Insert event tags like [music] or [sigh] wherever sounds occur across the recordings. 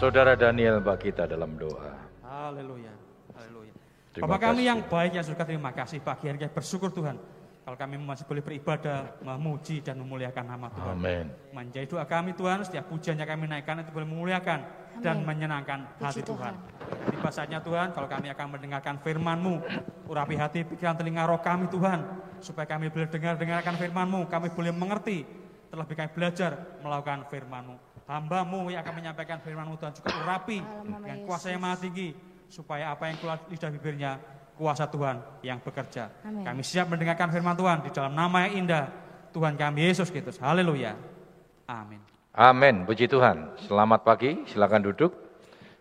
Saudara Daniel bagi kita dalam doa. Haleluya. Haleluya. Terima Bapak kami kasih. yang baik yang surga terima kasih pagi hari ini bersyukur Tuhan. Kalau kami masih boleh beribadah, memuji dan memuliakan nama Tuhan. Amin. Menjadi doa kami Tuhan, setiap pujian yang kami naikkan itu boleh memuliakan dan menyenangkan hati Puji Tuhan. Tiba saatnya Tuhan, kalau kami akan mendengarkan firman-Mu, urapi hati, pikiran, telinga roh kami Tuhan, supaya kami boleh dengar-dengarkan firman-Mu, kami boleh mengerti, terlebih kami belajar melakukan firman-Mu. Hamba-Mu yang akan menyampaikan firman-Mu Tuhan juga urapi dengan [coughs] kuasa yang maha tinggi, supaya apa yang keluar lidah bibirnya, kuasa Tuhan yang bekerja. Amin. Kami siap mendengarkan firman Tuhan di dalam nama yang indah, Tuhan kami Yesus Kristus. Haleluya. Amin. Amin. Puji Tuhan. Selamat pagi. Silakan duduk.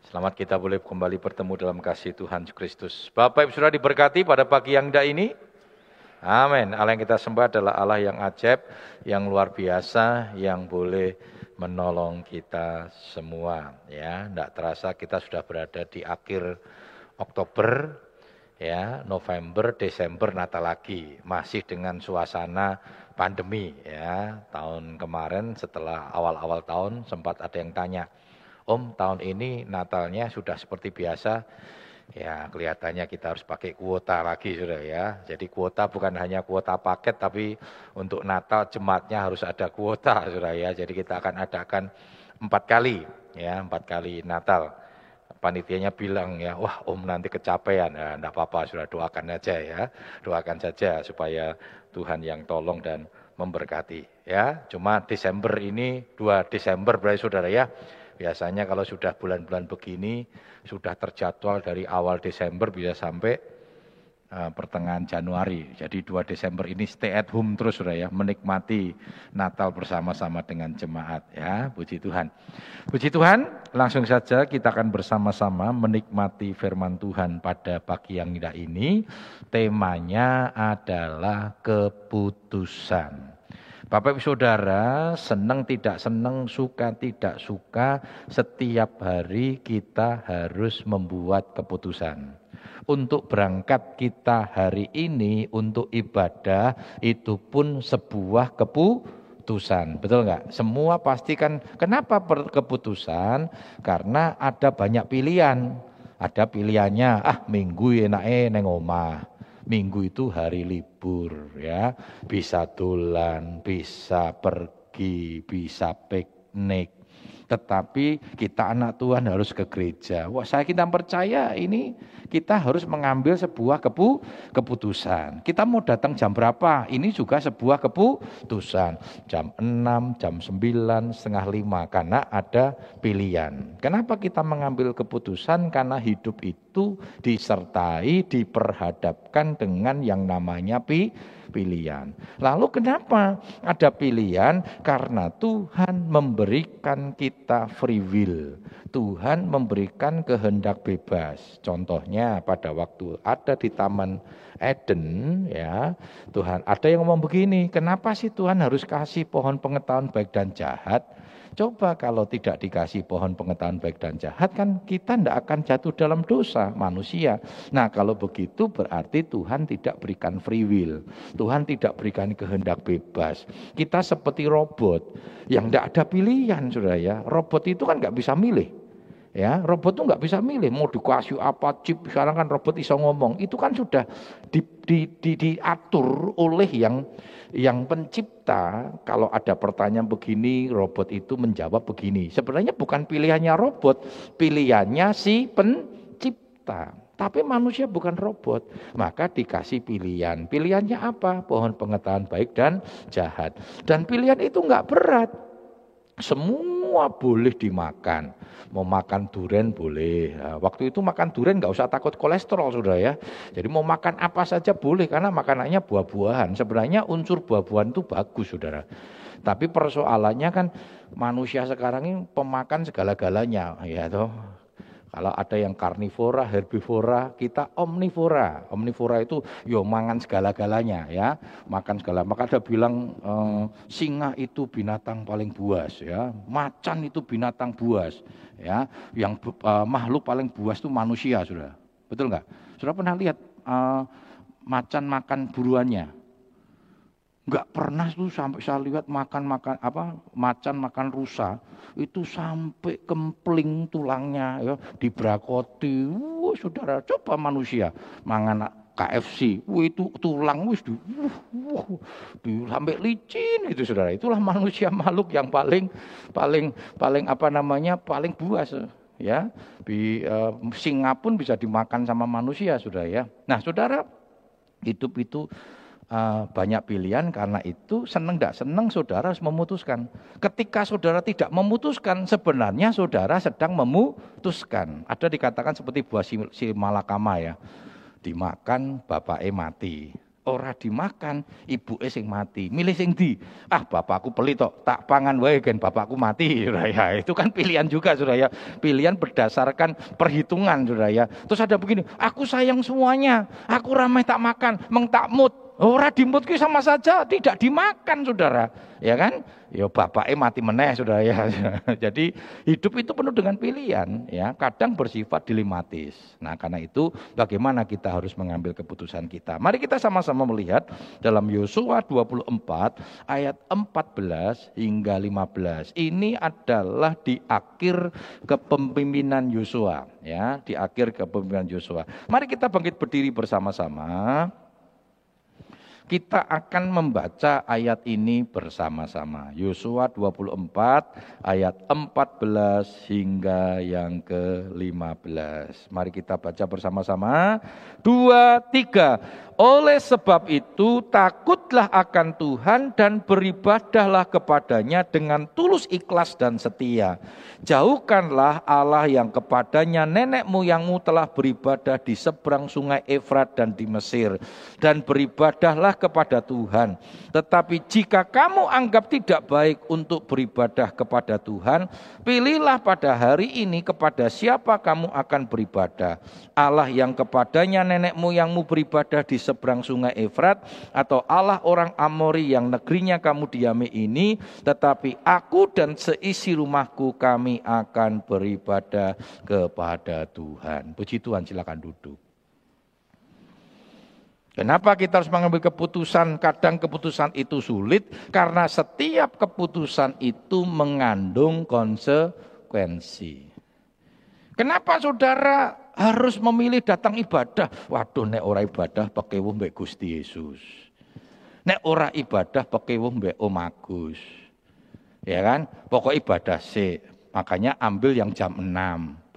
Selamat kita boleh kembali bertemu dalam kasih Tuhan Yesus Kristus. Bapak Ibu Saudara diberkati pada pagi yang indah ini. Amin. Allah yang kita sembah adalah Allah yang ajaib, yang luar biasa, yang boleh menolong kita semua. Ya, tidak terasa kita sudah berada di akhir Oktober, ya, November, Desember, Natal lagi, masih dengan suasana pandemi. Ya, tahun kemarin setelah awal-awal tahun sempat ada yang tanya, Om, tahun ini Natalnya sudah seperti biasa. Ya, kelihatannya kita harus pakai kuota lagi sudah ya. Jadi kuota bukan hanya kuota paket tapi untuk Natal jemaatnya harus ada kuota sudah ya. Jadi kita akan adakan empat kali ya, empat kali Natal. Panitianya bilang ya, wah om nanti kecapean. Ya, enggak apa-apa, sudah doakan aja ya. Doakan saja supaya Tuhan yang tolong dan memberkati ya. Cuma Desember ini, 2 Desember berarti saudara ya. Biasanya kalau sudah bulan-bulan begini, sudah terjadwal dari awal Desember bisa sampai eh, pertengahan Januari. Jadi 2 Desember ini stay at home terus sudah ya, menikmati Natal bersama-sama dengan jemaat ya. Puji Tuhan. Puji Tuhan, langsung saja kita akan bersama-sama menikmati firman Tuhan pada pagi yang indah ini. Temanya adalah keputusan. Bapak Ibu Saudara, senang tidak senang, suka tidak suka, setiap hari kita harus membuat keputusan. Untuk berangkat kita hari ini untuk ibadah itu pun sebuah keputusan. Betul nggak? Semua pasti kan kenapa keputusan? Karena ada banyak pilihan. Ada pilihannya, ah minggu enake neng omah. Minggu itu hari libur ya, bisa dolan, bisa pergi, bisa piknik. Tetapi kita anak Tuhan harus ke gereja. Wah, saya kita percaya ini kita harus mengambil sebuah kepu, keputusan. Kita mau datang jam berapa? Ini juga sebuah keputusan. Jam 6, jam 9, setengah 5 karena ada pilihan. Kenapa kita mengambil keputusan? Karena hidup itu disertai, diperhadapkan dengan yang namanya pi, pilihan. Lalu kenapa ada pilihan? Karena Tuhan memberikan kita free will. Tuhan memberikan kehendak bebas. Contohnya pada waktu ada di Taman Eden ya, Tuhan ada yang ngomong begini, kenapa sih Tuhan harus kasih pohon pengetahuan baik dan jahat? Coba kalau tidak dikasih pohon pengetahuan baik dan jahat kan kita tidak akan jatuh dalam dosa manusia. Nah kalau begitu berarti Tuhan tidak berikan free will. Tuhan tidak berikan kehendak bebas. Kita seperti robot yang tidak ada pilihan sudah ya. Robot itu kan nggak bisa milih. Ya, robot itu nggak bisa milih mau dikasih apa chip sekarang kan robot iso ngomong itu kan sudah di, di, di, diatur oleh yang yang pencipta kalau ada pertanyaan begini robot itu menjawab begini. Sebenarnya bukan pilihannya robot pilihannya si pencipta. Tapi manusia bukan robot. Maka dikasih pilihan. Pilihannya apa? Pohon pengetahuan baik dan jahat. Dan pilihan itu nggak berat. Semua boleh dimakan. Mau makan duren boleh. Nah, waktu itu makan duren nggak usah takut kolesterol sudah ya. Jadi mau makan apa saja boleh karena makanannya buah-buahan. Sebenarnya unsur buah-buahan itu bagus saudara. Tapi persoalannya kan manusia sekarang ini pemakan segala-galanya ya toh. Kalau ada yang karnivora, herbivora, kita omnivora. Omnivora itu yo mangan segala-galanya ya, makan segala. Maka ada bilang eh, singa itu binatang paling buas ya, macan itu binatang buas ya. Yang eh, makhluk paling buas itu manusia sudah. Betul nggak? Sudah pernah lihat eh, macan makan buruannya? Enggak pernah tuh sampai saya lihat makan-makan apa macan makan rusa itu sampai kempling tulangnya ya dibrakoti. Wah, saudara, coba manusia mangan KFC, wah itu tulang wis di, wah, sampai licin itu saudara. Itulah manusia makhluk yang paling paling paling apa namanya paling buas ya. Di uh, singa pun bisa dimakan sama manusia saudara ya. Nah saudara hidup itu uh, banyak pilihan karena itu senang tidak senang saudara harus memutuskan. Ketika saudara tidak memutuskan sebenarnya saudara sedang memutuskan. Ada dikatakan seperti buah si, si malakama ya. Dimakan bapak e mati. Ora dimakan ibu sing mati. Milih sing di. Ah bapakku pelit tok, tak pangan wae gen bapakku mati. Ya, [laughs] itu kan pilihan juga Saudara ya. Pilihan berdasarkan perhitungan Saudara ya. Terus ada begini, aku sayang semuanya. Aku ramai tak makan, meng tak mut Ora dimutki sama saja tidak dimakan saudara. Ya kan? Ya bapaknya mati meneh saudara ya. [laughs] Jadi hidup itu penuh dengan pilihan ya. Kadang bersifat dilematis. Nah karena itu bagaimana kita harus mengambil keputusan kita. Mari kita sama-sama melihat dalam Yosua 24 ayat 14 hingga 15. Ini adalah di akhir kepemimpinan Yosua ya. Di akhir kepemimpinan Yosua. Mari kita bangkit berdiri bersama-sama kita akan membaca ayat ini bersama-sama. Yosua 24 ayat 14 hingga yang ke-15. Mari kita baca bersama-sama. Dua, tiga. Oleh sebab itu takutlah akan Tuhan dan beribadahlah kepadanya dengan tulus ikhlas dan setia. Jauhkanlah Allah yang kepadanya nenek moyangmu telah beribadah di seberang sungai Efrat dan di Mesir. Dan beribadahlah kepada Tuhan. Tetapi jika kamu anggap tidak baik untuk beribadah kepada Tuhan, pilihlah pada hari ini kepada siapa kamu akan beribadah. Allah yang kepadanya nenek moyangmu beribadah di seberang sungai Efrat atau Allah orang Amori yang negerinya kamu diami ini tetapi aku dan seisi rumahku kami akan beribadah kepada Tuhan. Puji Tuhan silakan duduk. Kenapa kita harus mengambil keputusan? Kadang keputusan itu sulit karena setiap keputusan itu mengandung konsekuensi. Kenapa saudara harus memilih datang ibadah. Waduh nek ora ibadah pakai wong mbek Gusti Yesus. Nek ora ibadah pakai wong mbek Om Agus. Ya kan? Pokok ibadah sih. Makanya ambil yang jam 6.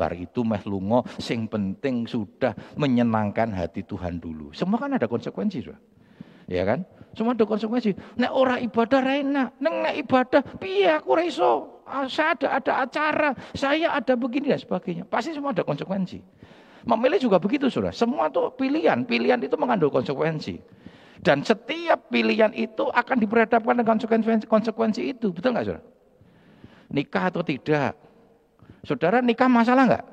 Bar itu meh lungo sing penting sudah menyenangkan hati Tuhan dulu. Semua kan ada konsekuensi, sudah. Ya kan? Semua ada konsekuensi. Nek ora ibadah enak, nek nek ibadah piye aku ra? Ah, saya ada ada acara, saya ada begini dan sebagainya. Pasti semua ada konsekuensi. Memilih juga begitu, Saudara. Semua itu pilihan. Pilihan itu mengandung konsekuensi. Dan setiap pilihan itu akan diperhadapkan dengan konsekuensi, konsekuensi itu. Betul nggak, Saudara? Nikah atau tidak? Saudara nikah masalah nggak?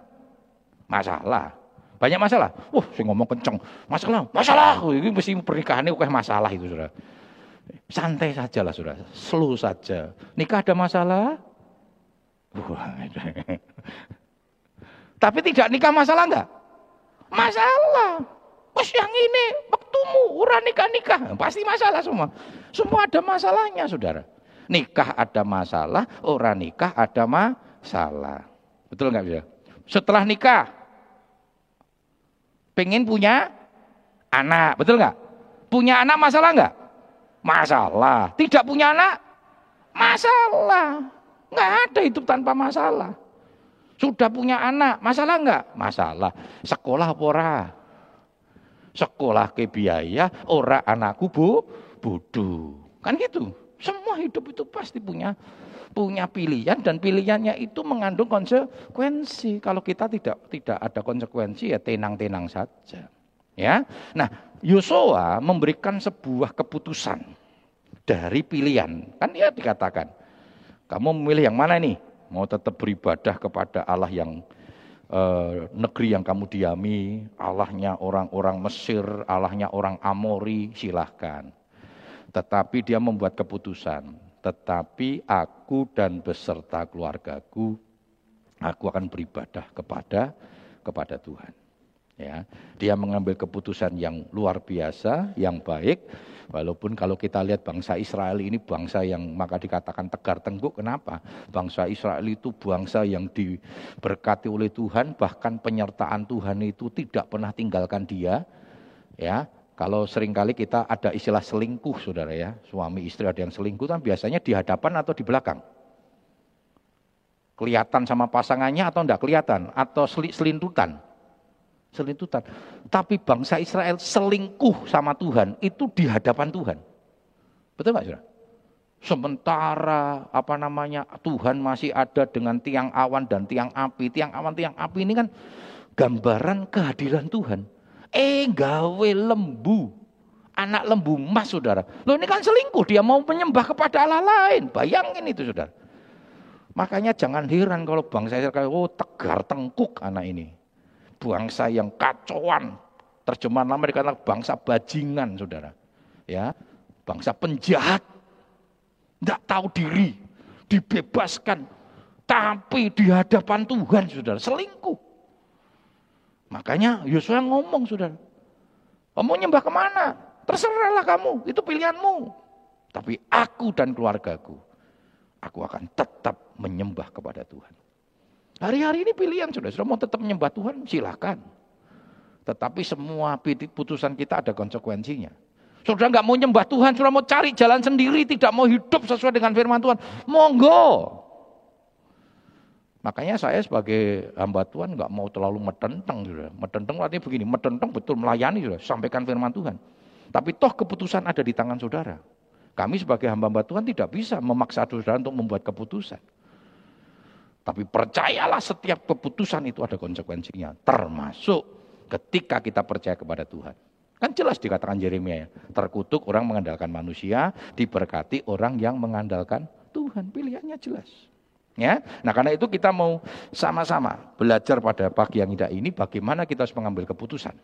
Masalah. Banyak masalah. Wah, saya ngomong kenceng. Masalah, masalah. Ini mesti pernikahan ini kayak masalah itu, Saudara. Santai saja lah, Saudara. Slow saja. Nikah ada masalah? Wah, Tapi tidak nikah masalah enggak? Masalah. Wes yang ini waktumu ora nikah-nikah. Pasti masalah semua. Semua ada masalahnya, Saudara. Nikah ada masalah, orang nikah ada masalah. Betul enggak bisa? Setelah nikah pengen punya anak, betul enggak? Punya anak masalah enggak? Masalah. Tidak punya anak masalah. Enggak ada hidup tanpa masalah. Sudah punya anak, masalah enggak? Masalah. Sekolah apa ora? Sekolah ke biaya, ora anakku bu, bodoh. Kan gitu. Semua hidup itu pasti punya punya pilihan dan pilihannya itu mengandung konsekuensi. Kalau kita tidak tidak ada konsekuensi ya tenang-tenang saja. Ya. Nah, Yosua memberikan sebuah keputusan dari pilihan. Kan dia dikatakan, kamu memilih yang mana ini? mau tetap beribadah kepada Allah yang eh, negeri yang kamu diami, Allahnya orang-orang Mesir, Allahnya orang Amori, silahkan. Tetapi dia membuat keputusan, tetapi aku dan beserta keluargaku, aku akan beribadah kepada kepada Tuhan. Ya, dia mengambil keputusan yang luar biasa, yang baik. Walaupun kalau kita lihat bangsa Israel ini bangsa yang maka dikatakan tegar tengkuk, kenapa? Bangsa Israel itu bangsa yang diberkati oleh Tuhan, bahkan penyertaan Tuhan itu tidak pernah tinggalkan dia. Ya, kalau sering kali kita ada istilah selingkuh, saudara ya, suami istri ada yang selingkuh, kan biasanya di hadapan atau di belakang. Kelihatan sama pasangannya atau enggak kelihatan, atau selintutan selintutan. Tapi bangsa Israel selingkuh sama Tuhan itu di hadapan Tuhan. Betul Pak Saudara? Sementara apa namanya Tuhan masih ada dengan tiang awan dan tiang api. Tiang awan, tiang api ini kan gambaran kehadiran Tuhan. Eh gawe lembu. Anak lembu emas saudara. Loh ini kan selingkuh. Dia mau menyembah kepada Allah lain. Bayangin itu saudara. Makanya jangan heran kalau bangsa Israel, oh tegar tengkuk anak ini bangsa yang kacauan. Terjemahan lama dikatakan bangsa bajingan, saudara. Ya, bangsa penjahat. Tidak tahu diri, dibebaskan. Tapi di hadapan Tuhan, saudara, selingkuh. Makanya Yosua ngomong, saudara. Kamu nyembah ke mana? Terserahlah kamu, itu pilihanmu. Tapi aku dan keluargaku, aku akan tetap menyembah kepada Tuhan. Hari-hari ini pilihan sudah, sudah mau tetap menyembah Tuhan, silakan. Tetapi semua putusan kita ada konsekuensinya. Sudah nggak mau nyembah Tuhan, sudah mau cari jalan sendiri, tidak mau hidup sesuai dengan firman Tuhan, monggo. Makanya saya sebagai hamba Tuhan nggak mau terlalu metenteng sudah. Metenteng artinya begini, metenteng betul melayani sudah, sampaikan firman Tuhan. Tapi toh keputusan ada di tangan saudara. Kami sebagai hamba-hamba Tuhan tidak bisa memaksa saudara untuk membuat keputusan. Tapi percayalah setiap keputusan itu ada konsekuensinya. Termasuk ketika kita percaya kepada Tuhan. Kan jelas dikatakan Yeremia ya. Terkutuk orang mengandalkan manusia, diberkati orang yang mengandalkan Tuhan. Pilihannya jelas. Ya, nah karena itu kita mau sama-sama belajar pada pagi yang indah ini bagaimana kita harus mengambil keputusan.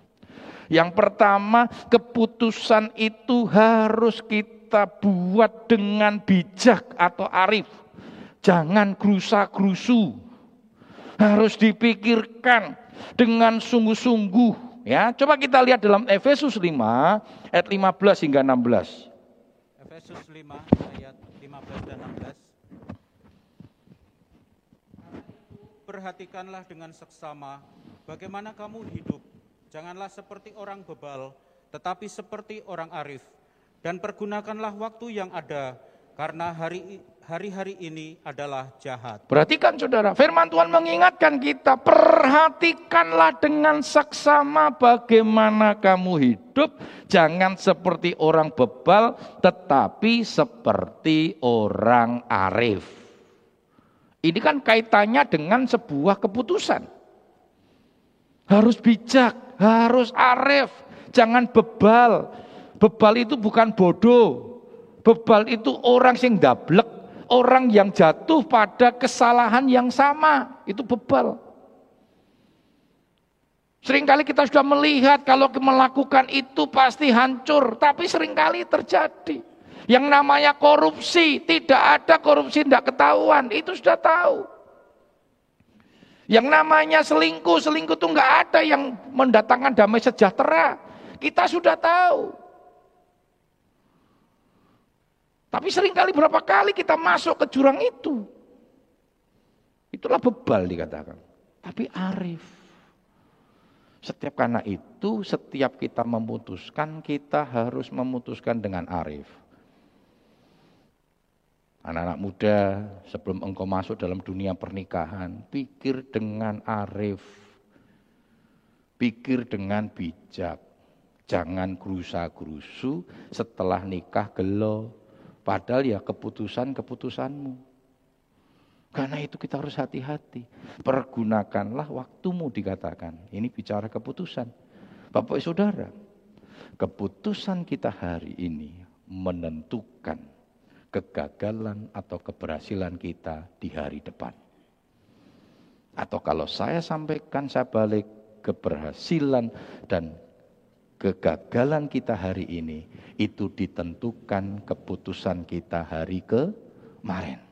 Yang pertama, keputusan itu harus kita buat dengan bijak atau arif. Jangan gerusa-gerusu. Harus dipikirkan dengan sungguh-sungguh. Ya, coba kita lihat dalam Efesus 5 ayat 15 hingga 16. Efesus 5 ayat 15 dan 16. Perhatikanlah dengan seksama bagaimana kamu hidup. Janganlah seperti orang bebal, tetapi seperti orang arif. Dan pergunakanlah waktu yang ada, karena hari hari-hari ini adalah jahat. Perhatikan saudara, firman Tuhan mengingatkan kita, perhatikanlah dengan saksama bagaimana kamu hidup, jangan seperti orang bebal, tetapi seperti orang arif. Ini kan kaitannya dengan sebuah keputusan. Harus bijak, harus arif, jangan bebal. Bebal itu bukan bodoh. Bebal itu orang yang dablek, orang yang jatuh pada kesalahan yang sama, itu bebal. Seringkali kita sudah melihat kalau melakukan itu pasti hancur, tapi sering kali terjadi. Yang namanya korupsi, tidak ada korupsi tidak ketahuan, itu sudah tahu. Yang namanya selingkuh, selingkuh itu nggak ada yang mendatangkan damai sejahtera. Kita sudah tahu. Tapi sering kali berapa kali kita masuk ke jurang itu. Itulah bebal dikatakan. Tapi arif. Setiap karena itu, setiap kita memutuskan, kita harus memutuskan dengan arif. Anak-anak muda, sebelum engkau masuk dalam dunia pernikahan, pikir dengan arif. Pikir dengan bijak. Jangan gerusa-gerusu setelah nikah gelo Padahal ya keputusan-keputusanmu. Karena itu kita harus hati-hati. Pergunakanlah waktumu dikatakan. Ini bicara keputusan. Bapak saudara, keputusan kita hari ini menentukan kegagalan atau keberhasilan kita di hari depan. Atau kalau saya sampaikan, saya balik keberhasilan dan kegagalan kita hari ini itu ditentukan keputusan kita hari kemarin.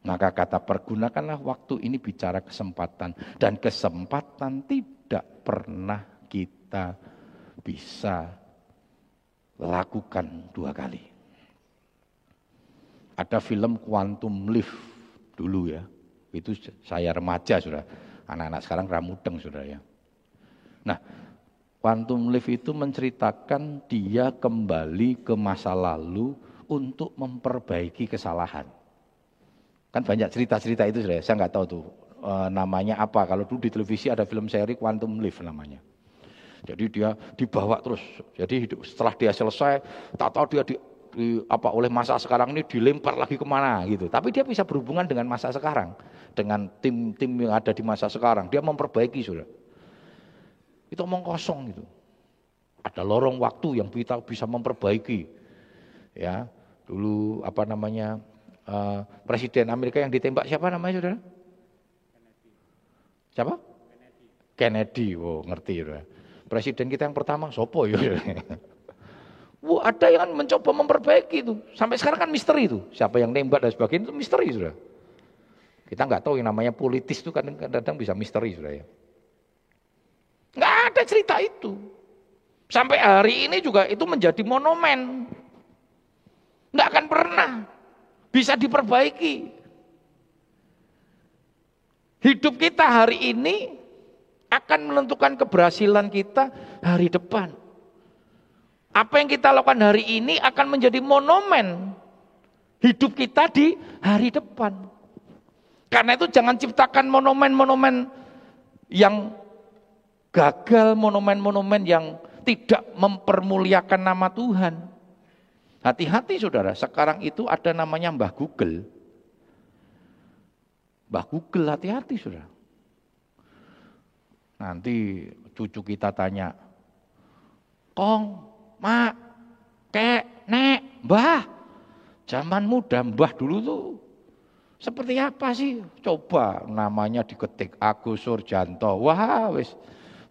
Maka kata pergunakanlah waktu ini bicara kesempatan dan kesempatan tidak pernah kita bisa lakukan dua kali. Ada film Quantum Leap dulu ya, itu saya remaja sudah, anak-anak sekarang ramudeng sudah ya. Nah, Quantum Leap itu menceritakan dia kembali ke masa lalu untuk memperbaiki kesalahan. Kan banyak cerita-cerita itu sudah, saya nggak tahu tuh e, namanya apa. Kalau dulu di televisi ada film seri Quantum Leap namanya. Jadi dia dibawa terus. Jadi setelah dia selesai, tak tahu dia di, di apa oleh masa sekarang ini dilempar lagi ke mana gitu. Tapi dia bisa berhubungan dengan masa sekarang, dengan tim-tim yang ada di masa sekarang. Dia memperbaiki sudah. Itu omong kosong gitu. Ada lorong waktu yang kita bisa memperbaiki. Ya, dulu apa namanya uh, presiden Amerika yang ditembak siapa namanya saudara? Siapa? Kennedy. Kennedy. Oh, ngerti ya. Presiden kita yang pertama sopo ya. [laughs] Wah, ada yang mencoba memperbaiki itu. Sampai sekarang kan misteri itu. Siapa yang nembak dan sebagainya itu misteri sudah. Kita nggak tahu yang namanya politis itu kadang-kadang bisa misteri sudah ya. Nggak ada cerita itu. Sampai hari ini juga itu menjadi monumen. Nggak akan pernah bisa diperbaiki. Hidup kita hari ini akan menentukan keberhasilan kita hari depan. Apa yang kita lakukan hari ini akan menjadi monumen hidup kita di hari depan. Karena itu jangan ciptakan monumen-monumen yang gagal, monumen-monumen yang tidak mempermuliakan nama Tuhan. Hati-hati saudara, sekarang itu ada namanya Mbah Google. Mbah Google hati-hati saudara. Nanti cucu kita tanya, Kong, mak, kek, nek, mbah, zaman muda mbah dulu tuh seperti apa sih? Coba namanya diketik Agus Surjanto. Wah, wis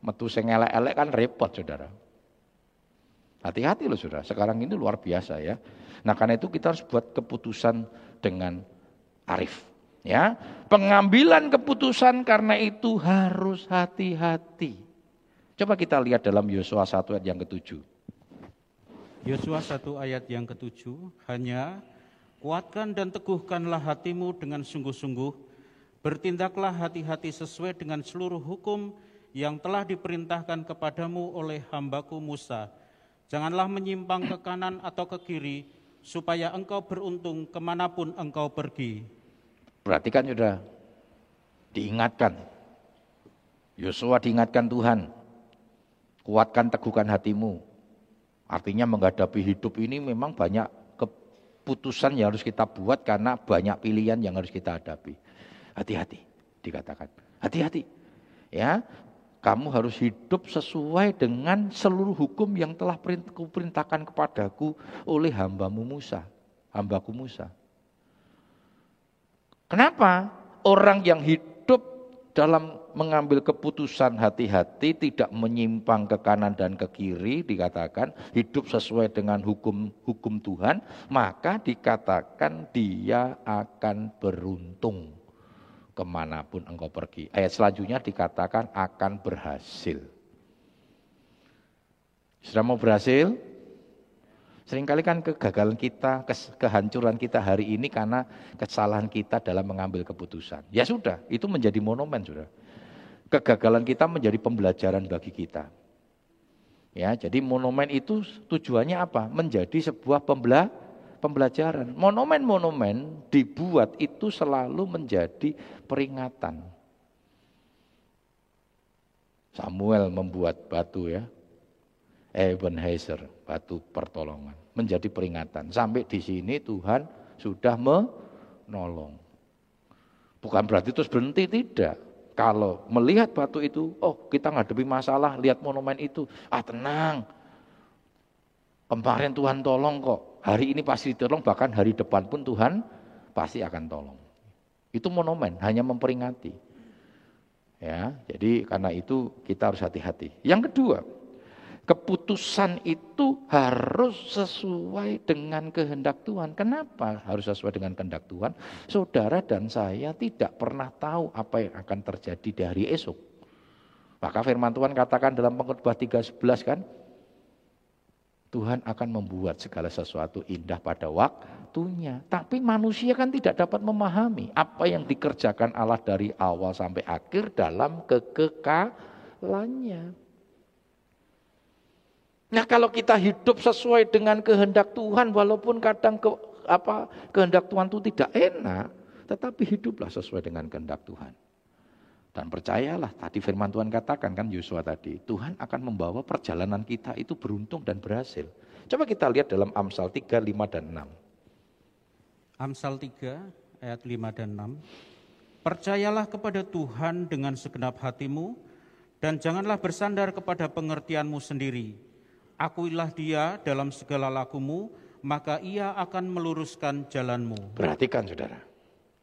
metu sing elek-elek kan repot Saudara. Hati-hati loh Saudara, sekarang ini luar biasa ya. Nah, karena itu kita harus buat keputusan dengan arif. Ya, pengambilan keputusan karena itu harus hati-hati. Coba kita lihat dalam Yosua 1 ayat yang ketujuh. Yosua 1 ayat yang ketujuh, hanya kuatkan dan teguhkanlah hatimu dengan sungguh-sungguh, bertindaklah hati-hati sesuai dengan seluruh hukum yang telah diperintahkan kepadamu oleh hambaku Musa. Janganlah menyimpang ke kanan atau ke kiri, supaya engkau beruntung ke mana pun engkau pergi. Perhatikan sudah, diingatkan. Yosua diingatkan Tuhan, kuatkan teguhkan hatimu. Artinya menghadapi hidup ini memang banyak keputusan yang harus kita buat karena banyak pilihan yang harus kita hadapi. Hati-hati, dikatakan. Hati-hati. Ya, kamu harus hidup sesuai dengan seluruh hukum yang telah perintahkan kepadaku oleh hambamu Musa, hambaku Musa. Kenapa? Orang yang hidup dalam mengambil keputusan hati-hati tidak menyimpang ke kanan dan ke kiri dikatakan hidup sesuai dengan hukum hukum Tuhan maka dikatakan dia akan beruntung ke mana pun engkau pergi ayat selanjutnya dikatakan akan berhasil sudah mau berhasil Seringkali kan kegagalan kita, kehancuran kita hari ini karena kesalahan kita dalam mengambil keputusan. Ya sudah, itu menjadi monumen sudah. Kegagalan kita menjadi pembelajaran bagi kita. Ya, jadi monumen itu tujuannya apa? Menjadi sebuah pembela pembelajaran. Monumen-monumen dibuat itu selalu menjadi peringatan. Samuel membuat batu ya, Ebenezer, batu pertolongan, menjadi peringatan. Sampai di sini Tuhan sudah menolong. Bukan berarti terus berhenti, tidak. Kalau melihat batu itu, oh kita ngadepi masalah, lihat monumen itu, ah tenang. Kemarin Tuhan tolong kok, hari ini pasti tolong, bahkan hari depan pun Tuhan pasti akan tolong. Itu monumen, hanya memperingati. Ya, jadi karena itu kita harus hati-hati. Yang kedua, Keputusan itu harus sesuai dengan kehendak Tuhan. Kenapa harus sesuai dengan kehendak Tuhan? Saudara dan saya tidak pernah tahu apa yang akan terjadi di hari esok. Maka firman Tuhan katakan dalam pengkhotbah 3:11 kan, Tuhan akan membuat segala sesuatu indah pada waktunya. Tapi manusia kan tidak dapat memahami apa yang dikerjakan Allah dari awal sampai akhir dalam kekekalannya. Nah kalau kita hidup sesuai dengan kehendak Tuhan, walaupun kadang ke, apa kehendak Tuhan itu tidak enak, tetapi hiduplah sesuai dengan kehendak Tuhan. Dan percayalah, tadi firman Tuhan katakan kan Yosua tadi, Tuhan akan membawa perjalanan kita itu beruntung dan berhasil. Coba kita lihat dalam Amsal 3, 5, dan 6. Amsal 3 ayat 5 dan 6. Percayalah kepada Tuhan dengan segenap hatimu dan janganlah bersandar kepada pengertianmu sendiri. Akuilah dia dalam segala lakumu, maka ia akan meluruskan jalanmu. Perhatikan saudara.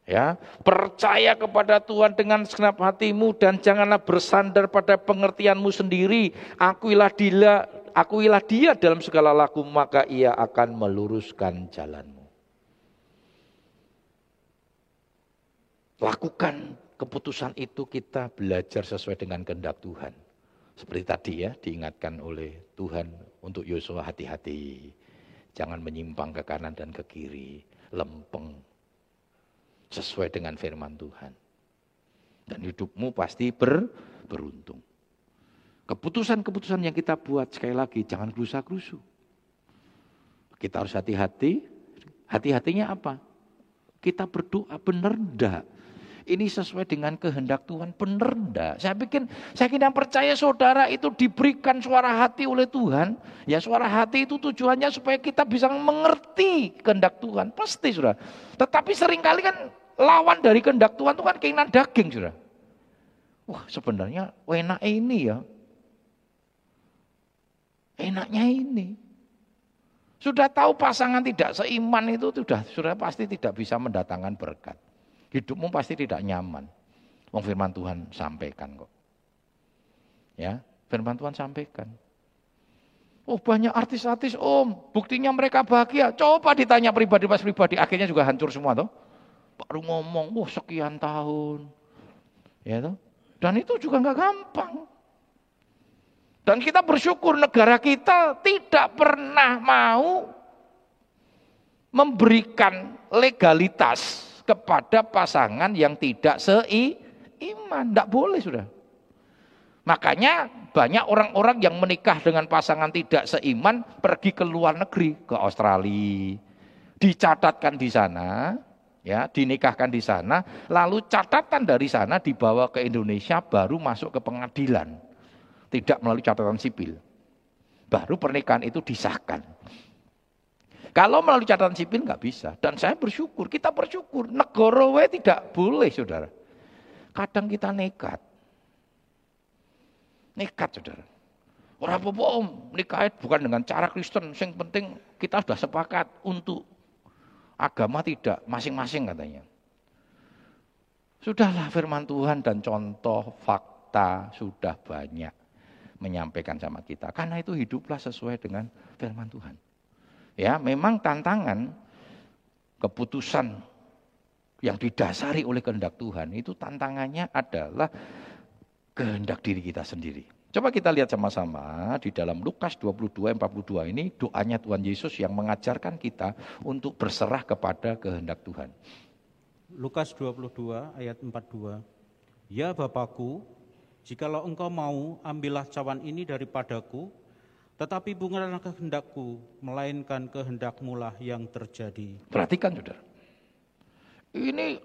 Ya, percaya kepada Tuhan dengan segenap hatimu dan janganlah bersandar pada pengertianmu sendiri. Akuilah dia, akuilah dia dalam segala laku maka ia akan meluruskan jalanmu. Lakukan keputusan itu kita belajar sesuai dengan kehendak Tuhan. Seperti tadi ya diingatkan oleh Tuhan untuk Yosua hati-hati. Jangan menyimpang ke kanan dan ke kiri. Lempeng sesuai dengan firman Tuhan. Dan hidupmu pasti ber, beruntung. Keputusan-keputusan yang kita buat sekali lagi jangan gerusa-gerusu. Kita harus hati-hati. Hati-hatinya apa? Kita berdoa benar enggak? Ini sesuai dengan kehendak Tuhan benar enggak? Saya bikin saya kira percaya saudara itu diberikan suara hati oleh Tuhan. Ya suara hati itu tujuannya supaya kita bisa mengerti kehendak Tuhan. Pasti sudah. Tetapi sering kali kan lawan dari kehendak Tuhan itu kan keinginan daging, sudah. Wah, sebenarnya enak ini ya. Enaknya ini. Sudah tahu pasangan tidak seiman itu sudah sudah pasti tidak bisa mendatangkan berkat. Hidupmu pasti tidak nyaman. Wong firman Tuhan sampaikan kok. Ya, firman Tuhan sampaikan. Oh banyak artis-artis om, buktinya mereka bahagia. Coba ditanya pribadi pas pribadi, akhirnya juga hancur semua toh baru ngomong, wah sekian tahun. Ya toh? Dan itu juga nggak gampang. Dan kita bersyukur negara kita tidak pernah mau memberikan legalitas kepada pasangan yang tidak seiman. Tidak boleh sudah. Makanya banyak orang-orang yang menikah dengan pasangan tidak seiman pergi ke luar negeri, ke Australia. Dicatatkan di sana, ya dinikahkan di sana, lalu catatan dari sana dibawa ke Indonesia baru masuk ke pengadilan. Tidak melalui catatan sipil. Baru pernikahan itu disahkan. Kalau melalui catatan sipil nggak bisa. Dan saya bersyukur, kita bersyukur. Negara tidak boleh, saudara. Kadang kita nekat. Nekat, saudara. Orang apa om, nikah bukan dengan cara Kristen. Yang penting kita sudah sepakat untuk Agama tidak, masing-masing katanya. Sudahlah firman Tuhan dan contoh fakta sudah banyak menyampaikan sama kita. Karena itu hiduplah sesuai dengan firman Tuhan. Ya, memang tantangan keputusan yang didasari oleh kehendak Tuhan itu tantangannya adalah kehendak diri kita sendiri. Coba kita lihat sama-sama di dalam Lukas 22 42 ini doanya Tuhan Yesus yang mengajarkan kita untuk berserah kepada kehendak Tuhan. Lukas 22 ayat 42. Ya Bapakku, jikalau engkau mau, ambillah cawan ini daripadaku, tetapi bukanlah kehendakku, melainkan kehendakmu lah yang terjadi. Perhatikan saudara. Ini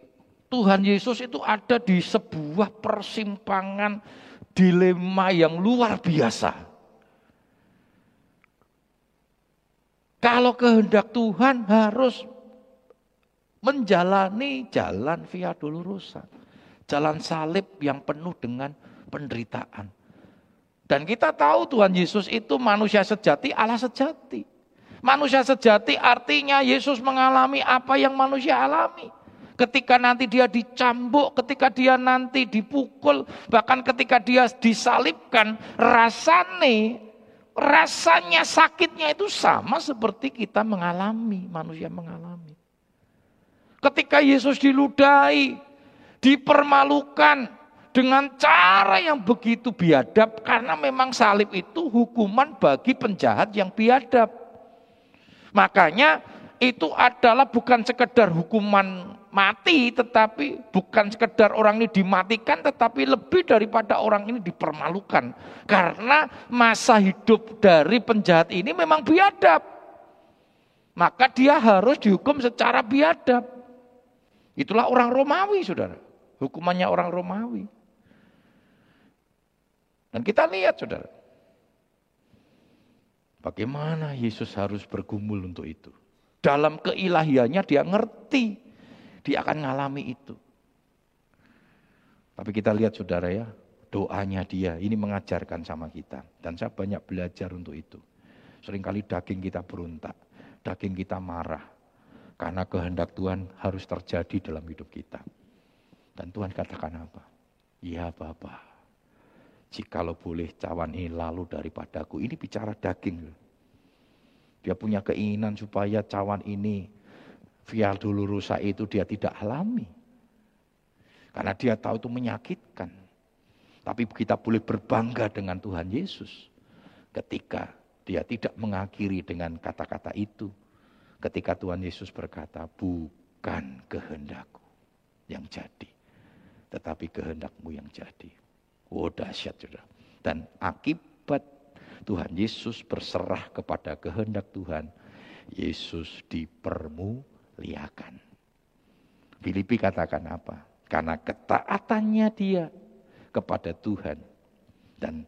Tuhan Yesus itu ada di sebuah persimpangan dilema yang luar biasa. Kalau kehendak Tuhan harus menjalani jalan via dolorosa. Jalan salib yang penuh dengan penderitaan. Dan kita tahu Tuhan Yesus itu manusia sejati, Allah sejati. Manusia sejati artinya Yesus mengalami apa yang manusia alami ketika nanti dia dicambuk, ketika dia nanti dipukul, bahkan ketika dia disalibkan, rasanya rasanya sakitnya itu sama seperti kita mengalami, manusia mengalami. Ketika Yesus diludahi, dipermalukan, dengan cara yang begitu biadab karena memang salib itu hukuman bagi penjahat yang biadab. Makanya itu adalah bukan sekedar hukuman mati tetapi bukan sekedar orang ini dimatikan tetapi lebih daripada orang ini dipermalukan karena masa hidup dari penjahat ini memang biadab. Maka dia harus dihukum secara biadab. Itulah orang Romawi, Saudara. Hukumannya orang Romawi. Dan kita lihat saudara. Bagaimana Yesus harus bergumul untuk itu. Dalam keilahiannya dia ngerti. Dia akan ngalami itu. Tapi kita lihat saudara ya. Doanya dia ini mengajarkan sama kita. Dan saya banyak belajar untuk itu. Seringkali daging kita berontak. Daging kita marah. Karena kehendak Tuhan harus terjadi dalam hidup kita. Dan Tuhan katakan apa? Ya Bapak Jikalau boleh cawan ini lalu daripadaku. Ini bicara daging. Dia punya keinginan supaya cawan ini via dulu rusak itu dia tidak alami. Karena dia tahu itu menyakitkan. Tapi kita boleh berbangga dengan Tuhan Yesus. Ketika dia tidak mengakhiri dengan kata-kata itu. Ketika Tuhan Yesus berkata, bukan kehendakku yang jadi. Tetapi kehendakmu yang jadi. Oh dahsyat sudah. Dan akibat Tuhan Yesus berserah kepada kehendak Tuhan, Yesus dipermuliakan. Filipi katakan apa? Karena ketaatannya dia kepada Tuhan dan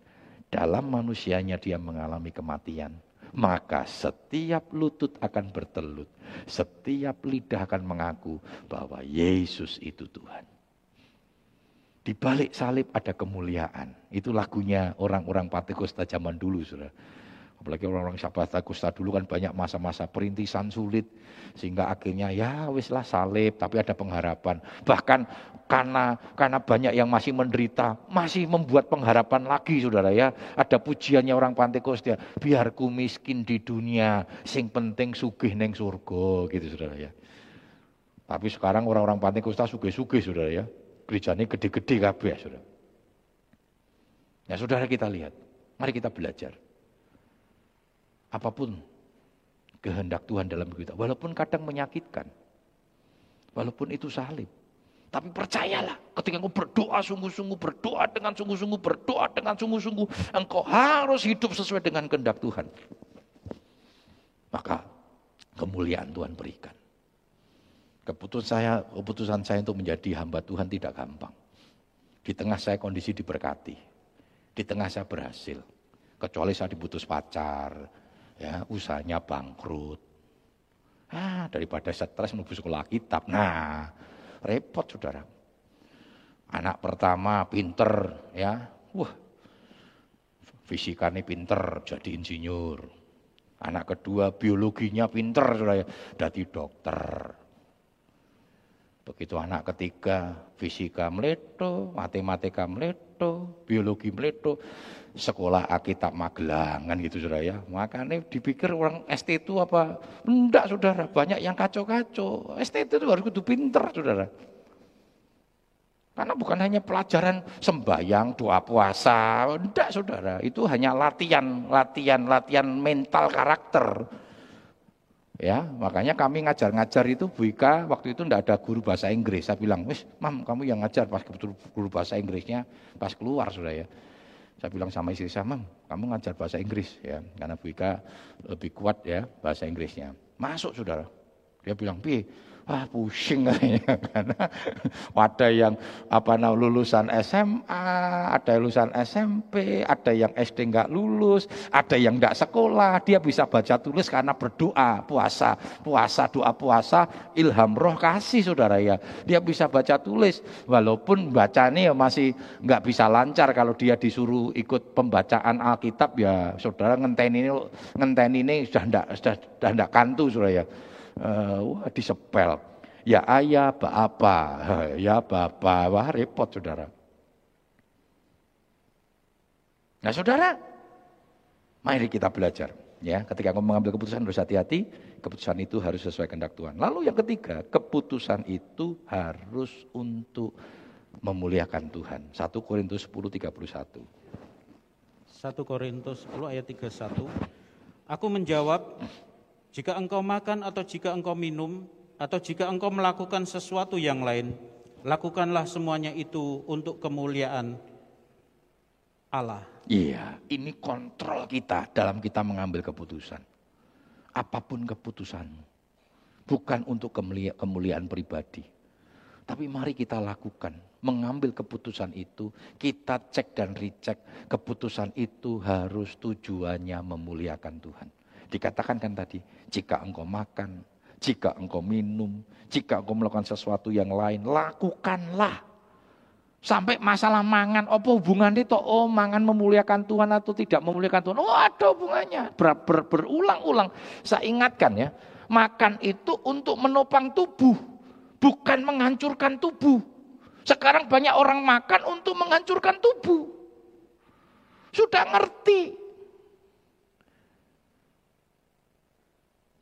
dalam manusianya dia mengalami kematian, maka setiap lutut akan bertelut, setiap lidah akan mengaku bahwa Yesus itu Tuhan. Di balik salib ada kemuliaan. Itu lagunya orang-orang Patagosta zaman dulu, saudara. Apalagi orang-orang Patagosta dulu kan banyak masa-masa perintisan sulit. Sehingga akhirnya ya weslah salib, tapi ada pengharapan. Bahkan karena karena banyak yang masih menderita, masih membuat pengharapan lagi saudara ya. Ada pujiannya orang Pentakosta, biarku miskin di dunia, sing penting sugih neng surga gitu saudara ya. Tapi sekarang orang-orang Pentakosta sugih-sugih saudara ya. Gerejanya gede-gede kabeh, Saudara. Ya, Saudara kita lihat. Mari kita belajar. Apa pun kehendak Tuhan dalam kita, walaupun kadang menyakitkan. Walaupun itu salib. Tapi percayalah, ketika engkau berdoa sungguh-sungguh, berdoa dengan sungguh-sungguh, berdoa dengan sungguh-sungguh, engkau harus hidup sesuai dengan kehendak Tuhan. Maka kemuliaan Tuhan berikan. Keputusan saya, keputusan saya untuk menjadi hamba Tuhan tidak gampang. Di tengah saya kondisi diberkati. Di tengah saya berhasil. Kecuali saya diputus pacar, ya usahanya bangkrut. Ah, daripada stres menuju sekolah kitab. Nah, repot saudara. Anak pertama pinter, ya. Wah, fisikanya pinter, jadi insinyur. Anak kedua biologinya pinter, saudara, jadi dokter. Begitu anak ketiga, fisika meleto, matematika meleto, biologi meleto, sekolah Alkitab Magelang kan gitu saudara ya. Makanya dipikir orang ST itu apa? Enggak saudara, banyak yang kacau-kacau. ST itu harus kudu pinter saudara. Karena bukan hanya pelajaran sembahyang, doa puasa, enggak saudara. Itu hanya latihan, latihan, latihan mental karakter. Ya, makanya kami ngajar-ngajar itu Bu Ika waktu itu tidak ada guru bahasa Inggris. Saya bilang, wis, mam kamu yang ngajar pas kebetul guru bahasa Inggrisnya pas keluar sudah ya. Saya bilang sama istri saya, mam kamu ngajar bahasa Inggris ya, karena Bu Ika lebih kuat ya bahasa Inggrisnya. Masuk saudara. Dia bilang, pi, ah pusing [laughs] kayaknya karena ada yang apa namanya lulusan SMA, ada lulusan SMP, ada yang SD nggak lulus, ada yang nggak sekolah, dia bisa baca tulis karena berdoa, puasa, puasa, doa puasa, ilham roh kasih saudara ya. Dia bisa baca tulis, walaupun bacanya masih nggak bisa lancar. Kalau dia disuruh ikut pembacaan Alkitab ya saudara ngenten ini ngenten ini sudah ndak sudah, sudah ndak kantu saudara ya uh, disepel. Ya ayah, apa, ya bapak, wah repot saudara. Nah saudara, mari kita belajar. Ya, ketika kamu mengambil keputusan harus hati-hati, keputusan itu harus sesuai kehendak Tuhan. Lalu yang ketiga, keputusan itu harus untuk memuliakan Tuhan. 1 Korintus 10 31. 1 Korintus 10 ayat 31. Aku menjawab, jika engkau makan atau jika engkau minum atau jika engkau melakukan sesuatu yang lain, lakukanlah semuanya itu untuk kemuliaan Allah. Iya, ini kontrol kita dalam kita mengambil keputusan. Apa pun keputusanmu. Bukan untuk kemuliaan pribadi. Tapi mari kita lakukan. Mengambil keputusan itu, kita cek dan recheck. Keputusan itu harus tujuannya memuliakan Tuhan. Dikatakan kan tadi, jika engkau makan, jika engkau minum, jika engkau melakukan sesuatu yang lain, lakukanlah. Sampai masalah mangan, apa hubungannya itu? Oh mangan memuliakan Tuhan atau tidak memuliakan Tuhan? Oh ada hubungannya. Ber, ber, berulang-ulang. Saya ingatkan ya, makan itu untuk menopang tubuh. Bukan menghancurkan tubuh. Sekarang banyak orang makan untuk menghancurkan tubuh. Sudah ngerti.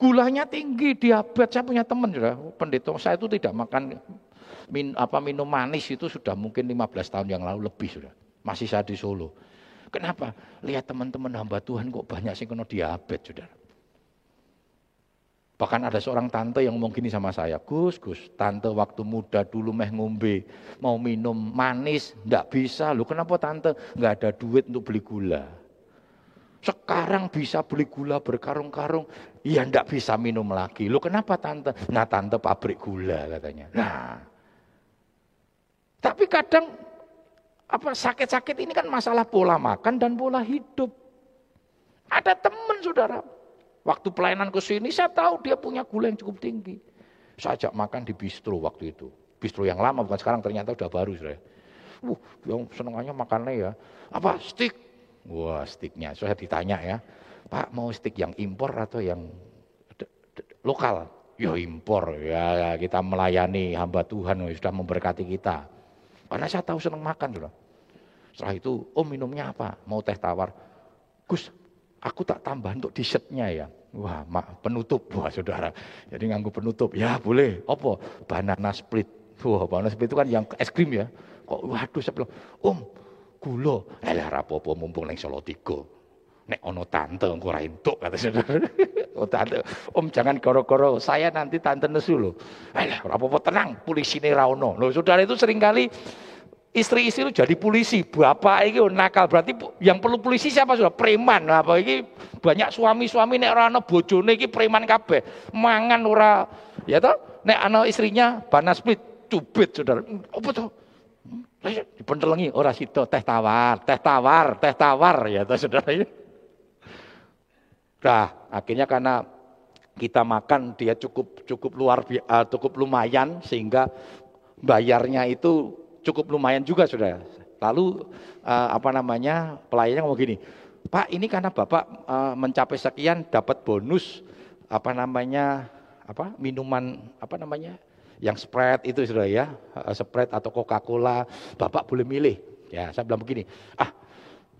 Gulanya tinggi, diabetes. Saya punya teman sudah, pendeta saya itu tidak makan min, apa minum manis itu sudah mungkin 15 tahun yang lalu lebih sudah. Masih saya di Solo. Kenapa? Lihat teman-teman hamba Tuhan kok banyak sih kena diabetes, sudah. Bahkan ada seorang tante yang ngomong gini sama saya, Gus, Gus, tante waktu muda dulu meh ngombe, mau minum manis, ndak bisa. Loh kenapa tante? Nggak ada duit untuk beli gula. Sekarang bisa beli gula berkarung-karung, ya ndak bisa minum lagi. Loh kenapa tante? Nah tante pabrik gula katanya. Nah, tapi kadang apa sakit-sakit ini kan masalah pola makan dan pola hidup. Ada teman saudara, Waktu pelayanan ke sini saya tahu dia punya gula yang cukup tinggi. Saya ajak makan di bistro waktu itu. Bistro yang lama bukan sekarang ternyata udah baru sudah. Uh, yang senengannya makannya ya. Apa stick? Wah sticknya. Saya ditanya ya. Pak mau stick yang impor atau yang lokal? Ya impor. Ya kita melayani hamba Tuhan sudah memberkati kita. Karena saya tahu senang makan sudah. Setelah itu, oh minumnya apa? Mau teh tawar. Gus, aku tak tambah untuk t-shirtnya ya. Wah, mak, penutup, wah saudara. Jadi nganggu penutup, ya boleh. Apa? Banana split. Wah, banana split itu kan yang es krim ya. Kok, waduh, saya bilang, om, gulo. Elah rapopo mumpung neng solo tiga. Nek ono tante engko ra entuk kata saudara. [laughs] Oh tante, om jangan koro-koro, saya nanti tante nesu loh. Elah rapopo tenang, polisi ini rauno. Loh saudara itu sering kali istri-istri itu jadi polisi, bapak ini nakal berarti yang perlu polisi siapa sudah preman apa ini banyak suami-suami nek ora ana bojone iki preman kabeh, mangan ora ya toh nek ana istrinya banas split cubit saudara. Apa toh? Dipentelengi ora sida teh tawar, teh tawar, teh tawar ya toh saudara. Nah, akhirnya karena kita makan dia cukup cukup luar uh, cukup lumayan sehingga bayarnya itu cukup lumayan juga sudah. Lalu uh, apa namanya pelayannya ngomong gini, Pak ini karena Bapak uh, mencapai sekian dapat bonus apa namanya apa minuman apa namanya yang spread itu sudah ya uh, spread atau Coca Cola Bapak boleh milih ya saya bilang begini ah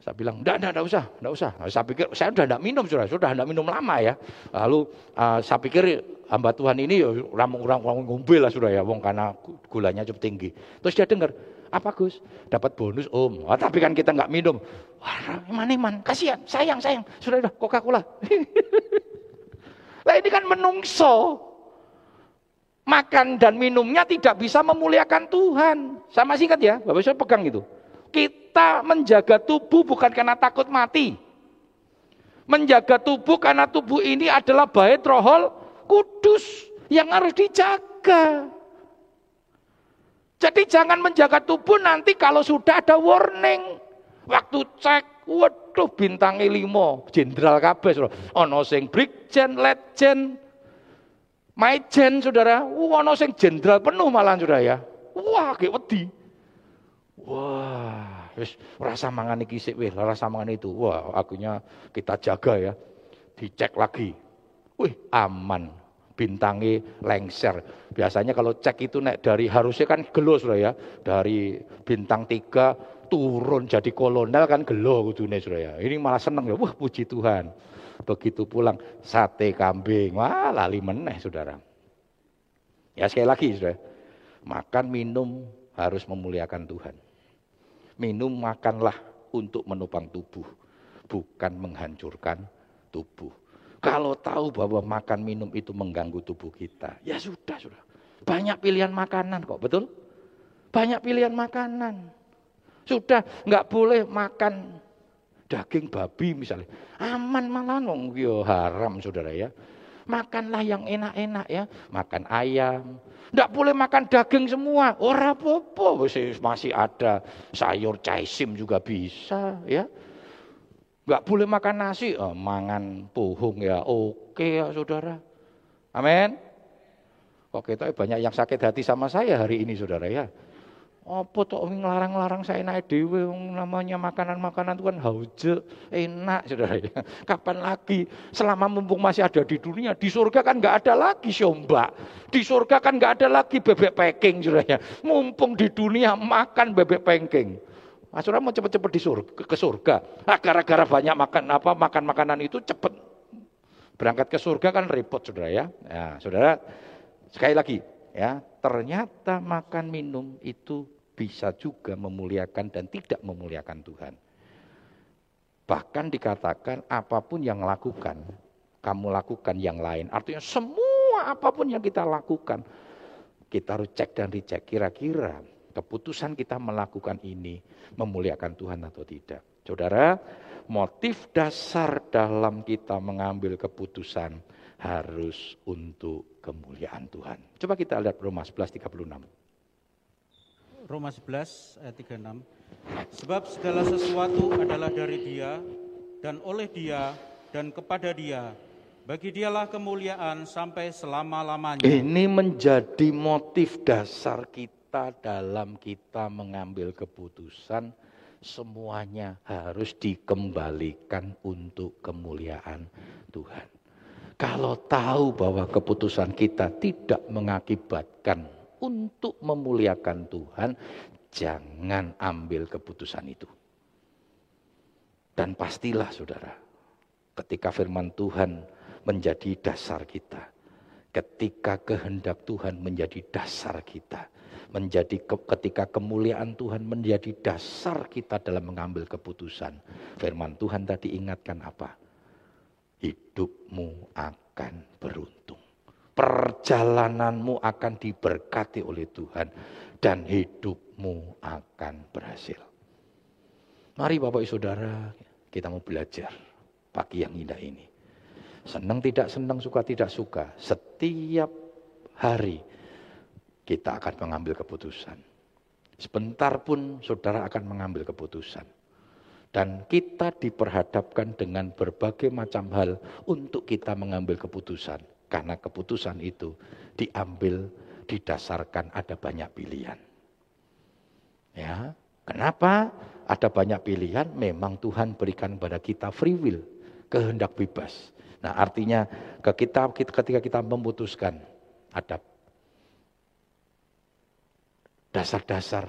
saya bilang, enggak, enggak, enggak usah, enggak usah. Saya pikir, saya sudah enggak minum, sudah, sudah enggak minum lama ya. Lalu uh, saya pikir hamba Tuhan ini orang-orang ngombe lah sudah ya, wong karena gulanya cukup tinggi. Terus dia dengar, apa Gus? Dapat bonus om. Oh, tapi kan kita enggak minum. Wah, iman iman, kasihan, sayang, sayang. Sudah, sudah, Coca-Cola. [laughs] Lah ini kan menungso. Makan dan minumnya tidak bisa memuliakan Tuhan. Sama singkat ya, Bapak saya pegang itu. Kita menjaga tubuh bukan karena takut mati. Menjaga tubuh karena tubuh ini adalah bait rohol kudus yang harus dijaga. Jadi jangan menjaga tubuh nanti kalau sudah ada warning. Waktu cek, waduh bintangnya limo, jenderal kabes. Ono sing brigjen, letjen, maijen saudara. Ono sing jenderal penuh malah saudara ya. Wah, kayak wedi. Wah, wis rasa mangan iki sik rasa mangan itu. Wah, akunya kita jaga ya. Dicek lagi. Wih, aman. Bintangnya lengser. Biasanya kalau cek itu nek dari harusnya kan gelo sudah ya. Dari bintang tiga turun jadi kolonel kan gelo kudune sudah ya. Ini malah seneng ya. Wah, puji Tuhan. Begitu pulang sate kambing. Wah, lali meneh saudara. Ya sekali lagi saudara. Makan, minum, harus memuliakan Tuhan. Minum makanlah untuk menopang tubuh, bukan menghancurkan tubuh. Kalau tahu bahwa makan minum itu mengganggu tubuh kita, ya sudah, sudah. Banyak pilihan makanan kok, betul? Banyak pilihan makanan. Sudah, nggak boleh makan daging babi misalnya. Aman malah nong yo haram saudara ya. Makanlah yang enak-enak ya. Makan ayam, tidak boleh makan daging semua. Ora popo masih ada sayur caisim juga bisa ya. Enggak boleh makan nasi, oh, mangan pohong ya. Oke ya saudara. Amin. Kok kita banyak yang sakit hati sama saya hari ini saudara ya. Apa tok ngelarang-larang saya naik dewe namanya makanan-makanan itu kan hauje, enak Saudara ya. [laughs] Kapan lagi selama mumpung masih ada di dunia, di surga kan nggak ada lagi siombak. Di surga kan nggak ada lagi bebek packing Saudara ya. Mumpung di dunia makan bebek packing. Mas mau cepet-cepet di surga, ke surga. Nah, gara-gara banyak makan apa makan makanan itu cepet berangkat ke surga kan repot Saudara ya. Nah, Saudara sekali lagi ya ternyata makan minum itu bisa juga memuliakan dan tidak memuliakan Tuhan. Bahkan dikatakan apa pun yang lakukan, kamu lakukan yang lain. Artinya semua apa pun yang kita lakukan, kita harus cek dan dicek kira-kira keputusan kita melakukan ini memuliakan Tuhan atau tidak. Saudara, motif dasar dalam kita mengambil keputusan harus untuk kemuliaan Tuhan. Coba kita lihat Roma 11:36. Roma 11 ayat 36. Sebab segala sesuatu adalah dari Dia dan oleh Dia dan kepada Dia. Bagi dialah kemuliaan sampai selama-lamanya. Ini menjadi motif dasar kita dalam kita mengambil keputusan semuanya harus dikembalikan untuk kemuliaan Tuhan. Kalau tahu bahwa keputusan kita tidak mengakibatkan untuk memuliakan Tuhan, jangan ambil keputusan itu. Dan pastilah saudara, ketika firman Tuhan menjadi dasar kita, ketika kehendak Tuhan menjadi dasar kita, menjadi ke, ketika kemuliaan Tuhan menjadi dasar kita dalam mengambil keputusan. Firman Tuhan tadi ingatkan apa? hidupmu akan beruntung. Perjalananmu akan diberkati oleh Tuhan dan hidupmu akan berhasil. Mari Bapak Ibu Saudara, kita mau belajar pagi yang indah ini. Senang tidak senang, suka tidak suka, setiap hari kita akan mengambil keputusan. Sebentar pun saudara akan mengambil keputusan. Dan kita diperhadapkan dengan berbagai macam hal untuk kita mengambil keputusan. Karena keputusan itu diambil didasarkan ada banyak pilihan. Ya, kenapa ada banyak pilihan? Memang Tuhan berikan kepada kita free will, kehendak bebas. Nah, artinya ketika ketika kita memutuskan ada dasar-dasar,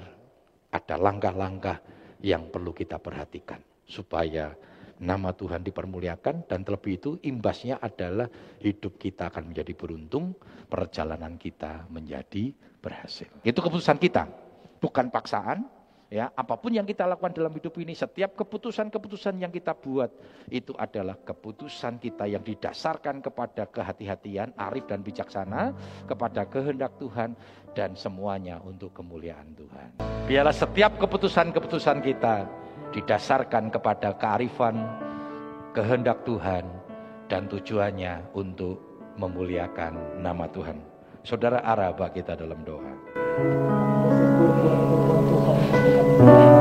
ada langkah-langkah yang perlu kita perhatikan supaya nama Tuhan dipermuliakan dan terlebih itu imbasnya adalah hidup kita akan menjadi beruntung, perjalanan kita menjadi berhasil. Itu keputusan kita, bukan paksaan, Ya, apa pun yang kita lakukan dalam hidup ini, setiap keputusan-keputusan yang kita buat itu adalah keputusan kita yang didasarkan kepada kehati-hatian, arif dan bijaksana, kepada kehendak Tuhan dan semuanya untuk kemuliaan Tuhan. Biarlah setiap keputusan-keputusan kita didasarkan kepada kearifan, kehendak Tuhan dan tujuannya untuk memuliakan nama Tuhan. Saudara Araba kita dalam doa. Kasih Tuhan.